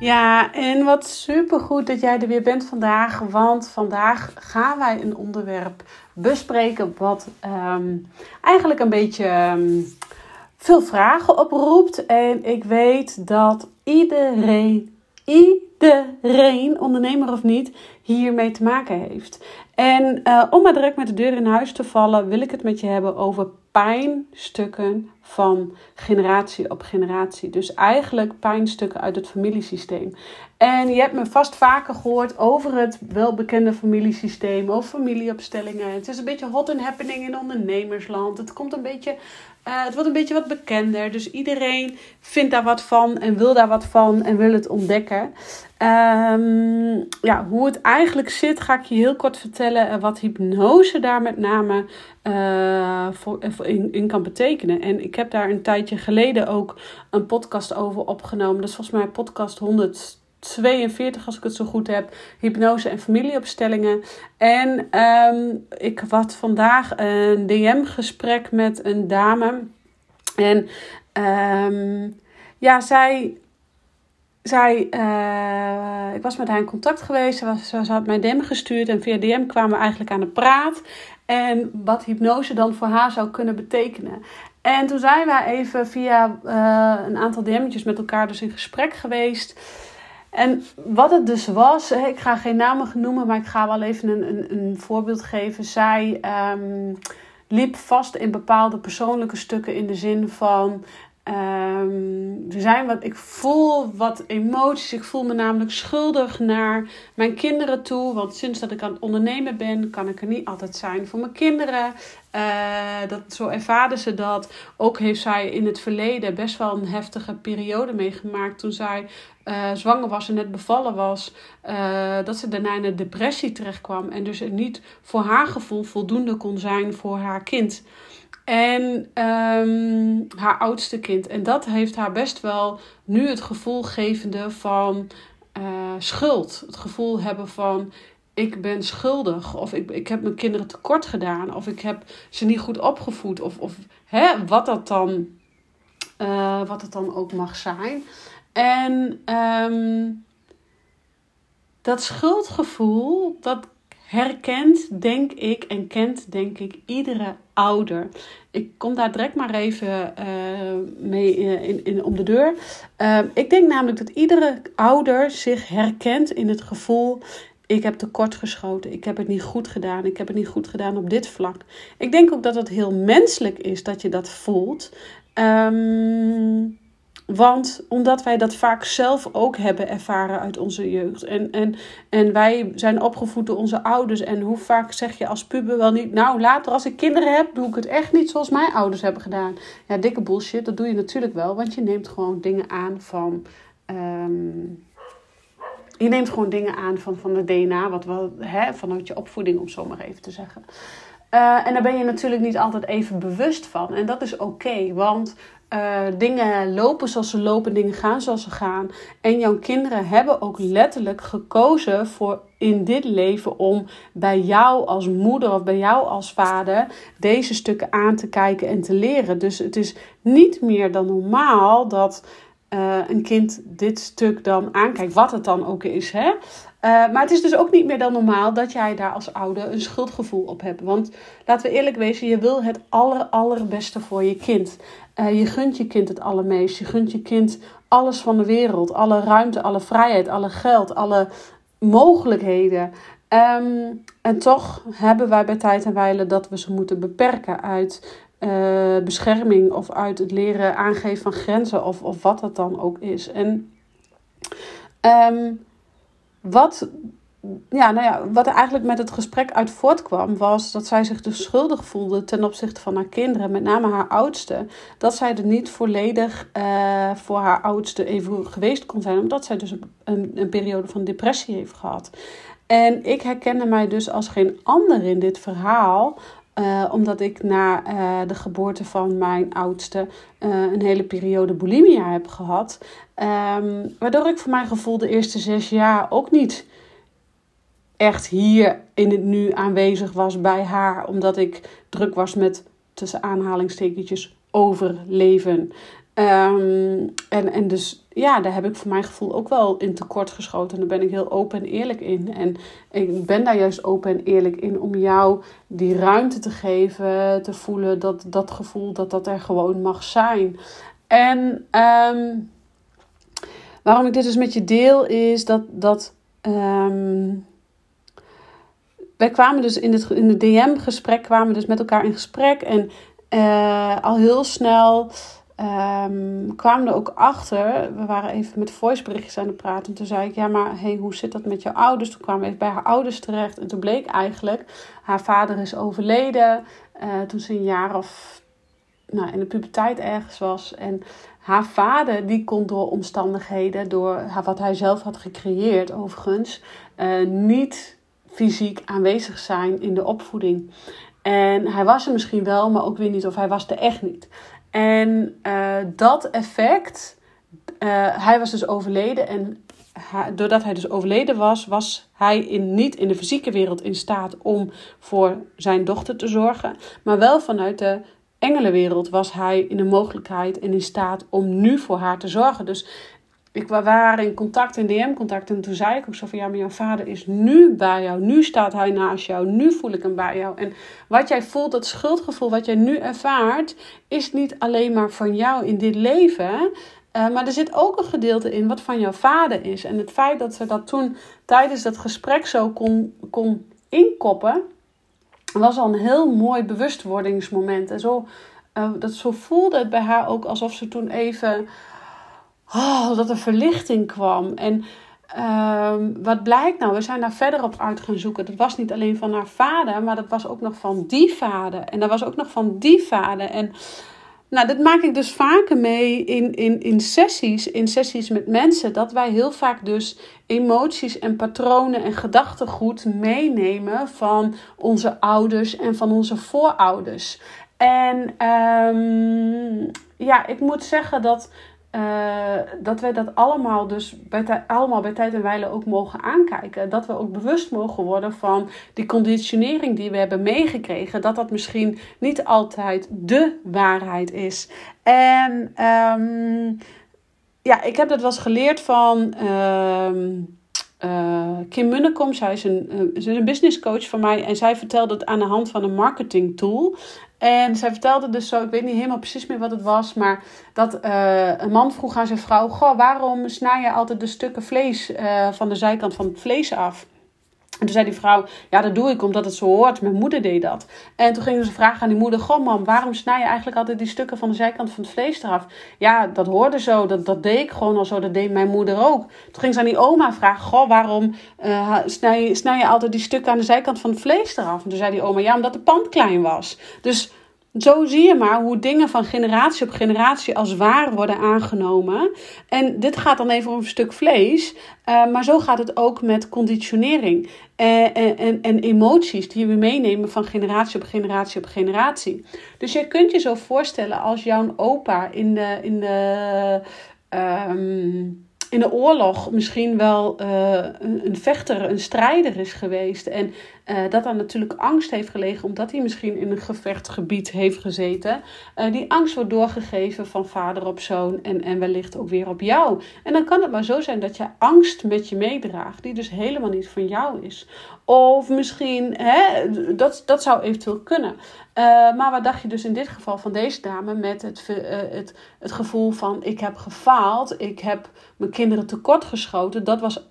Ja, en wat supergoed dat jij er weer bent vandaag. Want vandaag gaan wij een onderwerp bespreken wat ehm, eigenlijk een beetje ehm, veel vragen oproept. En ik weet dat iedereen, iedereen, ondernemer of niet, hiermee te maken heeft. En uh, om maar direct met de deur in huis te vallen, wil ik het met je hebben over pijnstukken van generatie op generatie. Dus eigenlijk pijnstukken uit het familiesysteem. En je hebt me vast vaker gehoord over het welbekende familiesysteem, of familieopstellingen. Het is een beetje hot and happening in ondernemersland. Het komt een beetje uh, het wordt een beetje wat bekender. Dus iedereen vindt daar wat van en wil daar wat van en wil het ontdekken. Um, ja, hoe het eigenlijk zit, ga ik je heel kort vertellen. En wat hypnose daar met name uh, voor, in, in kan betekenen. En ik heb daar een tijdje geleden ook een podcast over opgenomen. Dat is volgens mij podcast 100. 42, als ik het zo goed heb, hypnose en familieopstellingen. En um, ik had vandaag een DM-gesprek met een dame. En um, ja, zij. zij uh, ik was met haar in contact geweest. Ze, was, had mij DM gestuurd. En via DM kwamen we eigenlijk aan de praat. En wat hypnose dan voor haar zou kunnen betekenen. En toen zijn wij even via uh, een aantal DM'tjes met elkaar dus in gesprek geweest. En wat het dus was, ik ga geen namen noemen, maar ik ga wel even een, een, een voorbeeld geven. Zij um, liep vast in bepaalde persoonlijke stukken in de zin van. Er zijn wat, ik voel wat emoties. Ik voel me namelijk schuldig naar mijn kinderen toe. Want sinds dat ik aan het ondernemen ben, kan ik er niet altijd zijn voor mijn kinderen. Uh, dat, zo ervaarde ze dat. Ook heeft zij in het verleden best wel een heftige periode meegemaakt. Toen zij uh, zwanger was en net bevallen was. Uh, dat ze daarna in een depressie terecht kwam. En dus niet voor haar gevoel voldoende kon zijn voor haar kind. En um, haar oudste kind. En dat heeft haar best wel nu het gevoel gevende van schuld. Het gevoel hebben van ik ben schuldig. Of ik, ik heb mijn kinderen tekort gedaan. Of ik heb ze niet goed opgevoed. Of, of hè, wat, dat dan, wat het dan ook mag zijn. En um, dat schuldgevoel, dat herkent, denk ik, en kent, denk ik, iedere ouder. Ik kom daar direct maar even uh, mee in, in, om de deur. Uh, ik denk namelijk dat iedere ouder zich herkent in het gevoel: ik heb tekort geschoten, ik heb het niet goed gedaan, ik heb het niet goed gedaan op dit vlak. Ik denk ook dat het heel menselijk is dat je dat voelt. Um, want omdat wij dat vaak zelf ook hebben ervaren uit onze jeugd. En, en, en wij zijn opgevoed door onze ouders. En hoe vaak zeg je als puber wel niet... Nou, later als ik kinderen heb, doe ik het echt niet zoals mijn ouders hebben gedaan. Ja, dikke bullshit. Dat doe je natuurlijk wel. Want je neemt gewoon dingen aan van... Um, je neemt gewoon dingen aan van, van het DNA. Wat wel, hè, vanuit je opvoeding, om zo maar even te zeggen. Uh, en daar ben je natuurlijk niet altijd even bewust van. En dat is oké, want uh, dingen lopen zoals ze lopen, dingen gaan zoals ze gaan. En jouw kinderen hebben ook letterlijk gekozen voor in dit leven om bij jou als moeder of bij jou als vader deze stukken aan te kijken en te leren. Dus het is niet meer dan normaal dat uh, een kind dit stuk dan aankijkt, wat het dan ook is. Hè? Uh, maar het is dus ook niet meer dan normaal dat jij daar als ouder een schuldgevoel op hebt. Want laten we eerlijk wezen, je wil het aller, allerbeste voor je kind. Uh, je gunt je kind het allermeest. Je gunt je kind alles van de wereld. Alle ruimte, alle vrijheid, alle geld, alle mogelijkheden. Ehm, en toch hebben wij bij tijd en wijle dat we ze moeten beperken uit uh, bescherming of uit het leren aangeven van grenzen of, of wat dat dan ook is. En um, wat, ja, nou ja, wat er eigenlijk met het gesprek uit voortkwam, was dat zij zich dus schuldig voelde ten opzichte van haar kinderen, met name haar oudste. Dat zij er niet volledig uh, voor haar oudste even geweest kon zijn, omdat zij dus een, een periode van depressie heeft gehad. En ik herkende mij dus als geen ander in dit verhaal. Uh, omdat ik na uh, de geboorte van mijn oudste uh, een hele periode bulimia heb gehad. Um, waardoor ik voor mijn gevoel de eerste zes jaar ook niet echt hier in het nu aanwezig was bij haar. Omdat ik druk was met tussen aanhalingstekentjes overleven. Um, en, en dus ja, daar heb ik voor mijn gevoel ook wel in tekort geschoten. En daar ben ik heel open en eerlijk in. En ik ben daar juist open en eerlijk in om jou die ruimte te geven, te voelen dat dat gevoel dat dat er gewoon mag zijn. En um, waarom ik dit dus met je deel is dat. dat um, wij kwamen dus in het, in het DM-gesprek, kwamen dus met elkaar in gesprek. En uh, al heel snel um, kwamen er ook achter. We waren even met voiceberichtjes aan het praten. En toen zei ik, ja, maar hey, hoe zit dat met jouw ouders? Toen kwamen we even bij haar ouders terecht. En toen bleek eigenlijk, haar vader is overleden. Uh, toen ze een jaar of nou, in de puberteit ergens was. En haar vader, die kon door omstandigheden, door wat hij zelf had gecreëerd overigens, uh, niet fysiek aanwezig zijn in de opvoeding. En hij was er misschien wel, maar ook weer niet, of hij was er echt niet. En uh, dat effect, uh, hij was dus overleden en doordat hij dus overleden was, was hij in, niet in de fysieke wereld in staat om voor zijn dochter te zorgen, maar wel vanuit de engelenwereld was hij in de mogelijkheid en in staat om nu voor haar te zorgen. Dus ik, waren in contact, in DM-contact. En toen zei ik ook zo van, ja, maar jouw vader is nu bij jou. Nu staat hij naast jou. Nu voel ik hem bij jou. En wat jij voelt, dat schuldgevoel wat jij nu ervaart, is niet alleen maar van jou in dit leven. Uh, maar er zit ook een gedeelte in wat van jouw vader is. En het feit dat ze dat toen tijdens dat gesprek zo kon, kon inkoppen, was al een heel mooi bewustwordingsmoment. En zo, uh, dat, zo voelde het bij haar ook alsof ze toen even oh, dat er verlichting kwam. En um, wat blijkt nou? We zijn daar verder op uit gaan zoeken. Dat was niet alleen van haar vader, maar dat was ook nog van die vader. En dat was ook nog van die vader. En nou, dat maak ik dus vaker mee in, in, in sessies, in sessies met mensen. Dat wij heel vaak dus emoties en patronen en gedachtegoed meenemen van onze ouders en van onze voorouders. En um, ja, ik moet zeggen dat uh, dat wij dat allemaal dus bij allemaal bij tijd en wijle ook mogen aankijken. Dat we ook bewust mogen worden van die conditionering die we hebben meegekregen. Dat dat misschien niet altijd de waarheid is. En um, ja, ik heb dat wel eens geleerd van... Um, uh, Kim Munnekom, zij is, een, uh, is een business coach van mij en zij vertelde het aan de hand van een marketing tool. En zij vertelde dus zo, ik weet niet helemaal precies meer wat het was, maar dat uh, een man vroeg aan zijn vrouw: Goh, waarom snij je altijd de stukken vlees van de zijkant van het vlees af? En toen zei die vrouw, ja, dat doe ik omdat het zo hoort. Mijn moeder deed dat. En toen gingen ze vragen aan die moeder, goh mam, waarom snij je eigenlijk altijd die stukken van de zijkant van het vlees eraf? Ja, dat hoorde zo, dat, dat deed ik gewoon al zo, dat deed mijn moeder ook. Toen ging ze aan die oma vragen, goh, waarom uh, snij, snij je altijd die stukken aan de zijkant van het vlees eraf? En toen zei die oma, ja, omdat de pand klein was. Dus zo zie je maar hoe dingen van generatie op generatie als waar worden aangenomen. En dit gaat dan even om een stuk vlees. Uh, maar zo gaat het ook met conditionering en, en, en emoties die we meenemen van generatie op generatie op generatie. Dus je kunt je zo voorstellen als jouw opa in de, in de um, in de oorlog misschien wel een, een, vechter, een strijder is geweest. En uh, dat daar natuurlijk angst heeft gelegen, omdat hij misschien in een gevechtgebied heeft gezeten. Uh, die angst wordt doorgegeven van vader op zoon en, en wellicht ook weer op jou. En dan kan het maar zo zijn dat je angst met je meedraagt, die dus helemaal niet van jou is. Of misschien, hè, dat, dat zou eventueel kunnen. Uh, maar wat dacht je dus in dit geval van deze dame met het, het, het gevoel van ik heb gefaald, ik heb mijn kinderen tekortgeschoten. Dat was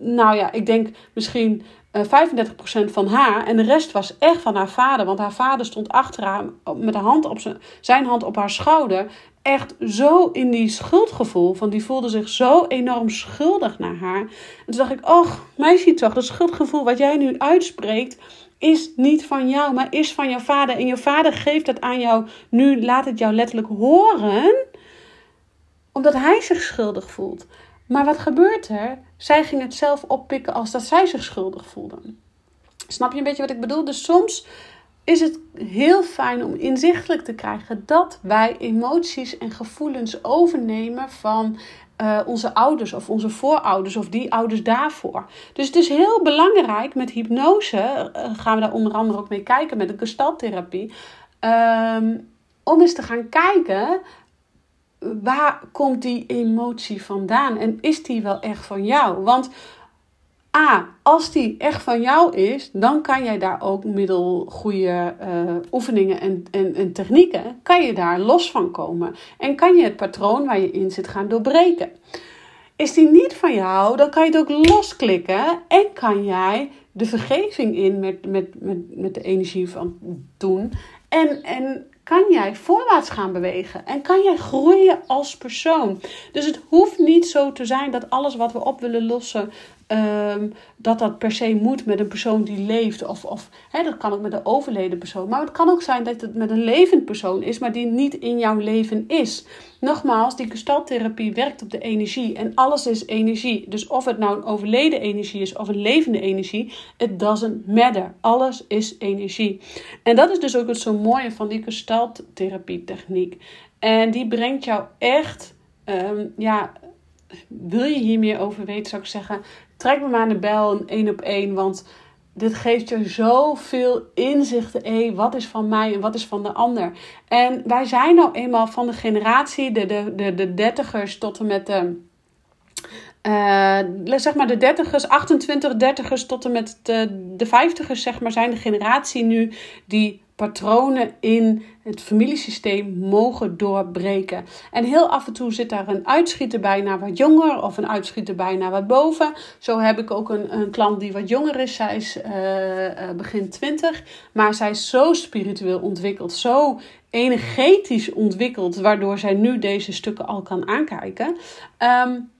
nou ja, ik denk misschien uh, eh, 35% van haar. En de rest was echt van haar vader. Want haar vader stond achter haar met de hand op zijn, hand op haar schouder. Echt zo in die schuldgevoel. Van die voelde zich zo enorm schuldig naar haar. En toen dacht ik, och, meisje toch, dat schuldgevoel wat jij nu uitspreekt is niet van jou, maar is van jouw vader. En je vader geeft het aan jou. Nu laat het jou letterlijk horen, omdat hij zich schuldig voelt. Maar wat gebeurt er? Zij ging het zelf oppikken als dat zij zich schuldig voelde. Snap je een beetje wat ik bedoel? Dus soms is het heel fijn om inzichtelijk te krijgen dat wij emoties en gevoelens overnemen van uh, onze ouders of onze voorouders of die ouders daarvoor. Dus het is heel belangrijk met hypnose, uh, gaan we daar onder andere ook mee kijken met de gestaltherapie, um, om eens te gaan kijken waar komt die emotie vandaan en is die wel echt van jou? Want A, als die echt van jou is, dan kan jij daar ook middel goede uh, oefeningen en, en, en technieken, kan je daar los van komen. En kan je het patroon waar je in zit gaan doorbreken. Is die niet van jou, dan kan je het ook losklikken en kan jij de vergeving in met, met, met, met de energie van doen. En, en kan jij voorwaarts gaan bewegen en kan jij groeien als persoon. Dus het hoeft niet zo te zijn dat alles wat we op willen lossen Ehm, dat dat per se moet met een persoon die leeft. Of, of hè, dat kan ook met een overleden persoon. Maar het kan ook zijn dat het met een levend persoon is, maar die niet in jouw leven is. Nogmaals, die gestaltherapie werkt op de energie. En alles is energie. Dus of het nou een overleden energie is of een levende energie, it doesn't matter. Alles is energie. En dat is dus ook het zo mooie van die gestaltherapie techniek. En die brengt jou echt, um, ja, wil je hier meer over weten, zou ik zeggen, trek me maar aan de bel een één op één. Want dit geeft je zoveel inzichten. Hé, wat is van mij en wat is van de ander? En wij zijn nou eenmaal van de generatie, de, de, de, de dertigers tot en met de. Uh, zeg maar de dertigers, 28 dertigers tot en met de, de vijftigers, zeg maar, zijn de generatie nu die patronen in het familiesysteem mogen doorbreken. En heel af en toe zit daar een uitschieter bij naar wat jonger of een uitschieter bij naar wat boven. Zo heb ik ook een, een klant die wat jonger is. Zij is uh, begin 20, maar zij is zo spiritueel ontwikkeld, zo energetisch ontwikkeld, waardoor zij nu deze stukken al kan aankijken. Um,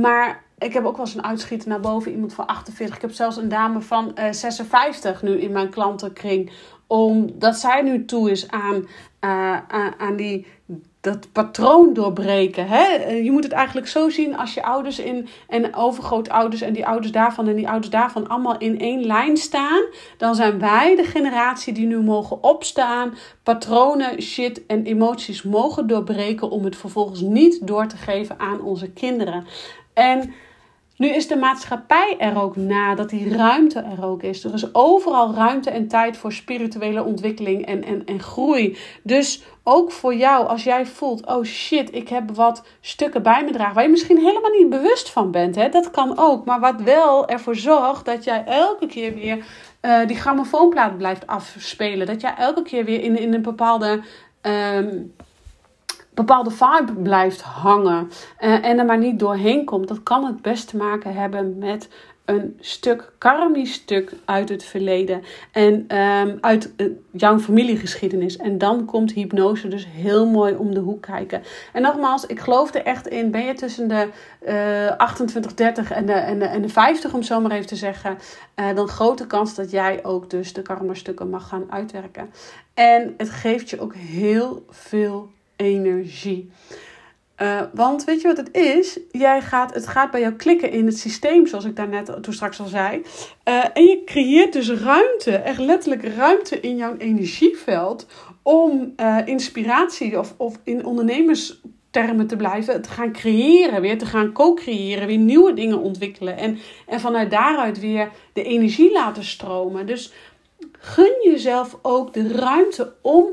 maar ik heb ook wel eens een uitschieter naar boven, iemand van 48. Ik heb zelfs een dame van uh, 56 nu in mijn klantenkring omdat zij nu toe is aan, uh, aan die, dat patroon doorbreken. Hè? Je moet het eigenlijk zo zien als je ouders in, en overgrootouders en die ouders daarvan en die ouders daarvan allemaal in één lijn staan. Dan zijn wij de generatie die nu mogen opstaan, patronen, shit en emoties mogen doorbreken om het vervolgens niet door te geven aan onze kinderen. En nu is de maatschappij er ook na, dat die ruimte er ook is. Er is overal ruimte en tijd voor spirituele ontwikkeling en, en, en groei. Dus ook voor jou, als jij voelt, oh shit, ik heb wat stukken bij me dragen, waar je misschien helemaal niet bewust van bent. Hè? Dat kan ook, maar wat wel ervoor zorgt dat jij elke keer weer uh, die grammofoonplaat blijft afspelen. Dat jij elke keer weer in, in een bepaalde... Um, bepaalde vibe blijft hangen uh, en er maar niet doorheen komt, dat kan het best te maken hebben met een stuk karmisch stuk uit het verleden en um, uit uh, jouw familiegeschiedenis. En dan komt hypnose dus heel mooi om de hoek kijken. En nogmaals, ik geloof er echt in. Ben je tussen de uh, 28, 30 en de, en, de, en de 50, om zo maar even te zeggen, uh, dan grote kans dat jij ook dus de karma stukken mag gaan uitwerken. En het geeft je ook heel veel energie. Uh, want weet je wat het is? Jij gaat, het gaat bij jou klikken in het systeem, zoals ik daarnet toen straks al zei. Uh, en je creëert dus ruimte, echt letterlijk ruimte in jouw energieveld om uh, inspiratie of, of in ondernemerstermen te blijven, te gaan creëren, weer te gaan co-creëren, weer nieuwe dingen ontwikkelen. En, en vanuit daaruit weer de energie laten stromen. Dus gun jezelf ook de ruimte om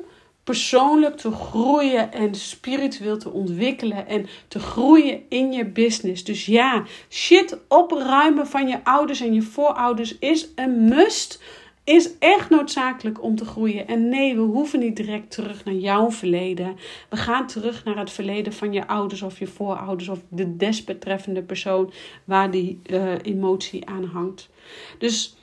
persoonlijk te groeien en spiritueel te ontwikkelen en te groeien in je business. Dus ja, shit opruimen van je ouders en je voorouders is een must is echt noodzakelijk om te groeien. En nee, we hoeven niet direct terug naar jouw verleden. We gaan terug naar het verleden van je ouders of je voorouders of de desbetreffende persoon waar die uh, emotie aan hangt. Dus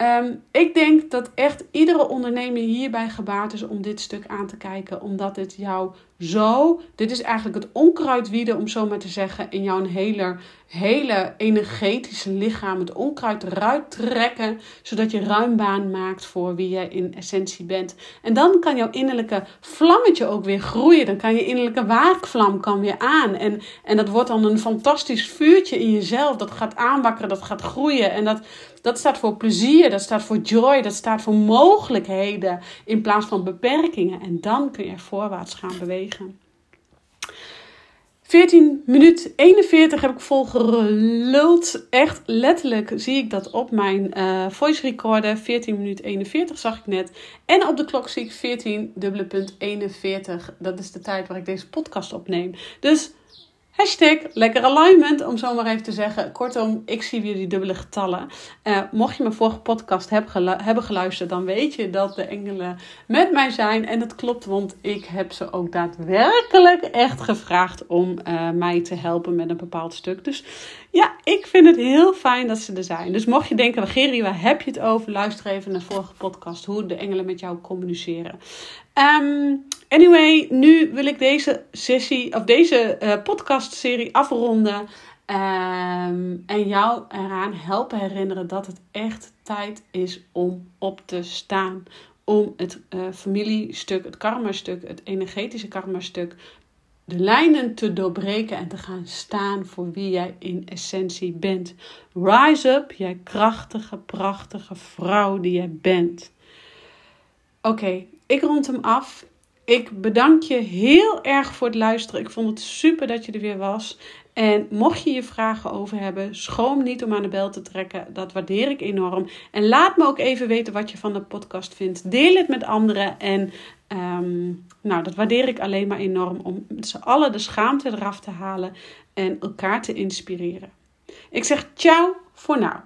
Ehm, ik denk dat echt iedere ondernemer hierbij gebaat is om dit stuk aan te kijken. Omdat het jou zo. Dit is eigenlijk het onkruidwieden, om zo maar te zeggen. In jouw hele, hele energetische lichaam. Het onkruid eruit trekken. Zodat je ruim baan maakt voor wie jij in essentie bent. En dan kan jouw innerlijke vlammetje ook weer groeien. Dan kan je innerlijke waakvlam kan weer aan. En, en dat wordt dan een fantastisch vuurtje in jezelf. Dat gaat aanwakkeren, dat gaat groeien. En dat dat staat voor plezier, dat staat voor joy, dat staat voor mogelijkheden in plaats van beperkingen. En dan kun je voorwaarts gaan bewegen. 14 minuut 41 heb ik vol geluld. Echt letterlijk zie ik dat op mijn uh, voice recorder. 14 minuut 41 zag ik net. En op de klok zie ik 14 dubbele punt 41. Dat is de tijd waar ik deze podcast opneem. Dus Hashtag lekker alignment, om zo maar even te zeggen. Kortom, ik zie weer die dubbele getallen. Uh, mocht je mijn vorige podcast hebben geluisterd, dan weet je dat de engelen met mij zijn. En dat klopt, want ik heb ze ook daadwerkelijk echt gevraagd om uh, mij te helpen met een bepaald stuk. Dus ja, ik vind het heel fijn dat ze er zijn. Dus mocht je denken, Geri, waar heb je het over? Luister even naar de vorige podcast, hoe de engelen met jou communiceren. Um, Anyway, nu wil ik deze sessie of deze uh, podcastserie afronden. Ehm, en jou eraan helpen herinneren dat het echt tijd is om op te staan. Om het uh, familiestuk, het karma-stuk, het energetische karma-stuk, de lijnen te doorbreken en te gaan staan voor wie jij in essentie bent. Rise up, jij krachtige, prachtige vrouw die jij bent. Oké, ik rond hem af. Ik bedank je heel erg voor het luisteren. Ik vond het super dat je er weer was. En mocht je je vragen over hebben, schroom niet om aan de bel te trekken. Dat waardeer ik enorm. En laat me ook even weten wat je van de podcast vindt. Deel het met anderen. En ehm, nou, dat waardeer ik alleen maar enorm. Om z'n allen de schaamte eraf te halen en elkaar te inspireren. Ik zeg ciao voor nou.